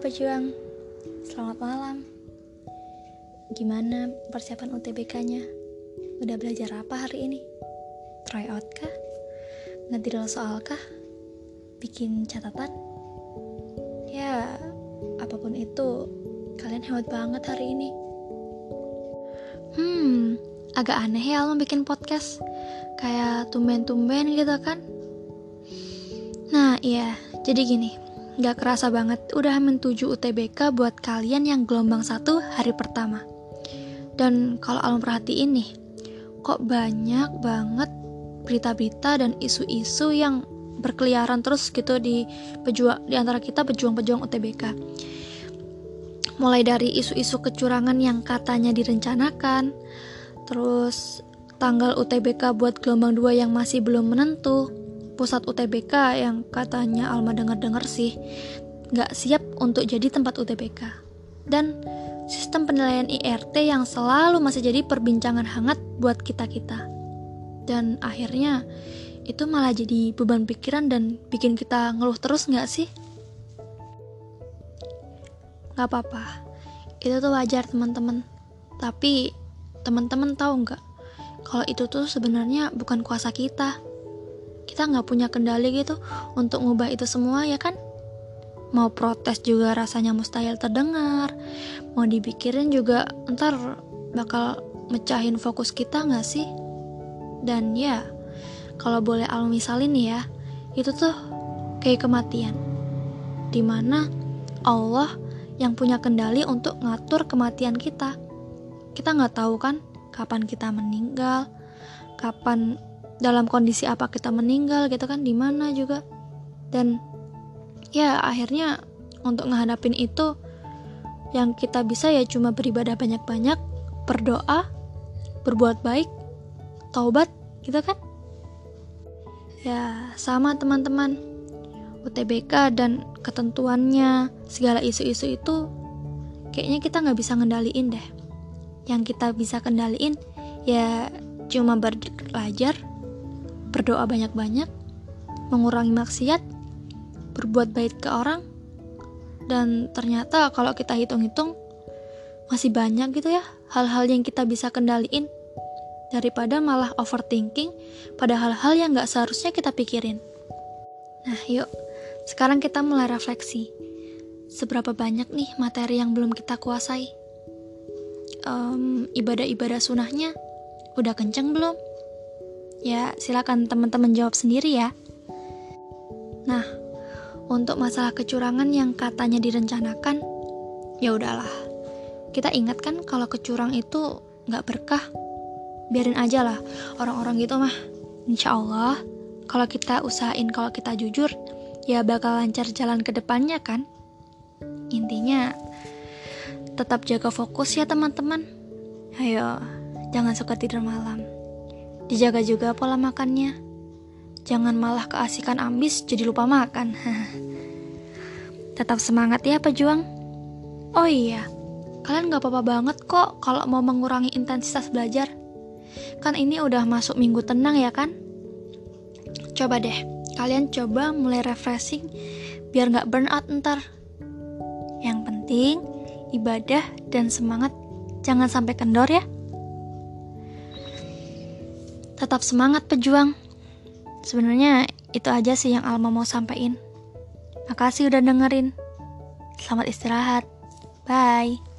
pejuang, selamat malam. Gimana persiapan UTBK-nya? Udah belajar apa hari ini? Try out kah? Ngediril soal kah? Bikin catatan? Ya, apa pun itu, kalian hebat banget hari ini. Hmm, agak aneh ya Alma bikin podcast. Kayak tumben-tumben gitu kan? Nah, iya, jadi gini. Gak kerasa banget udah 7 UTBK buat kalian yang gelombang satu hari pertama. Dan kalau Alma perhatiin nih, kok banyak banget berita-berita dan isu-isu yang berkeliaran terus gitu di pejuang di antara kita pejuang-pejuang UTBK. Mulai dari isu-isu kecurangan yang katanya direncanakan, terus tanggal UTBK buat gelombang 2 yang masih belum menentu, pusat UTBK yang katanya Alma dengar-dengar sih nggak siap untuk jadi tempat UTBK. Dan sistem penilaian IRT yang selalu masih jadi perbincangan hangat buat kita-kita. Dan akhirnya itu malah jadi beban pikiran dan bikin kita ngeluh terus nggak sih? Gak apa-apa, itu tuh wajar teman-teman. Tapi teman-teman tahu nggak kalau itu tuh sebenarnya bukan kuasa kita kita nggak punya kendali gitu untuk ngubah itu semua ya kan? Mau protes juga rasanya mustahil terdengar. Mau dipikirin juga ntar bakal mecahin fokus kita nggak sih? Dan ya kalau boleh al misalin ya itu tuh kayak kematian. Di mana Allah yang punya kendali untuk ngatur kematian kita. Kita nggak tahu kan kapan kita meninggal kapan dalam kondisi apa kita meninggal gitu kan di mana juga. Dan ya akhirnya untuk menghadapin itu yang kita bisa ya cuma beribadah banyak-banyak berdoa berbuat baik taubat gitu kan. Ya sama teman-teman UTBK dan ketentuannya segala isu-isu itu kayaknya kita nggak bisa ngendaliin deh. Yang kita bisa kendaliin ya cuma belajar berdoa banyak-banyak, mengurangi maksiat, berbuat baik ke orang, dan ternyata kalau kita hitung-hitung masih banyak gitu ya hal-hal yang kita bisa kendaliin daripada malah overthinking pada hal-hal yang gak seharusnya kita pikirin. Nah yuk, sekarang kita mulai refleksi. Seberapa banyak nih materi yang belum kita kuasai? Um, ibadah-ibadah sunahnya udah kenceng belum? Ya, silakan teman-teman jawab sendiri ya. Nah, untuk masalah kecurangan yang katanya direncanakan, ya udahlah. Kita ingat kan kalau kecurang itu nggak berkah. Biarin aja lah orang-orang gitu mah. Insya Allah, kalau kita usahain kalau kita jujur, ya bakal lancar jalan ke depannya kan. Intinya, tetap jaga fokus ya teman-teman. Ayo, jangan suka tidur malam. Dijaga juga pola makannya. Jangan malah keasikan ambis jadi lupa makan. Tetap semangat ya pejuang. Oh iya, kalian gak apa-apa banget kok kalau mau mengurangi intensitas belajar. Kan ini udah masuk minggu tenang ya kan? Coba deh, kalian coba mulai refreshing biar gak burn out ntar. Yang penting, ibadah dan semangat jangan sampai kendor ya. Tetap semangat pejuang. Sebenarnya itu aja sih yang Alma mau sampaikan. Makasih udah dengerin. Selamat istirahat. Bye.